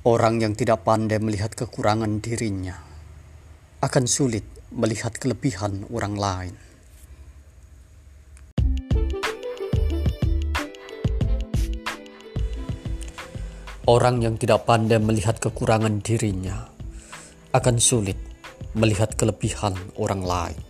Orang yang tidak pandai melihat kekurangan dirinya akan sulit melihat kelebihan orang lain. Orang yang tidak pandai melihat kekurangan dirinya akan sulit melihat kelebihan orang lain.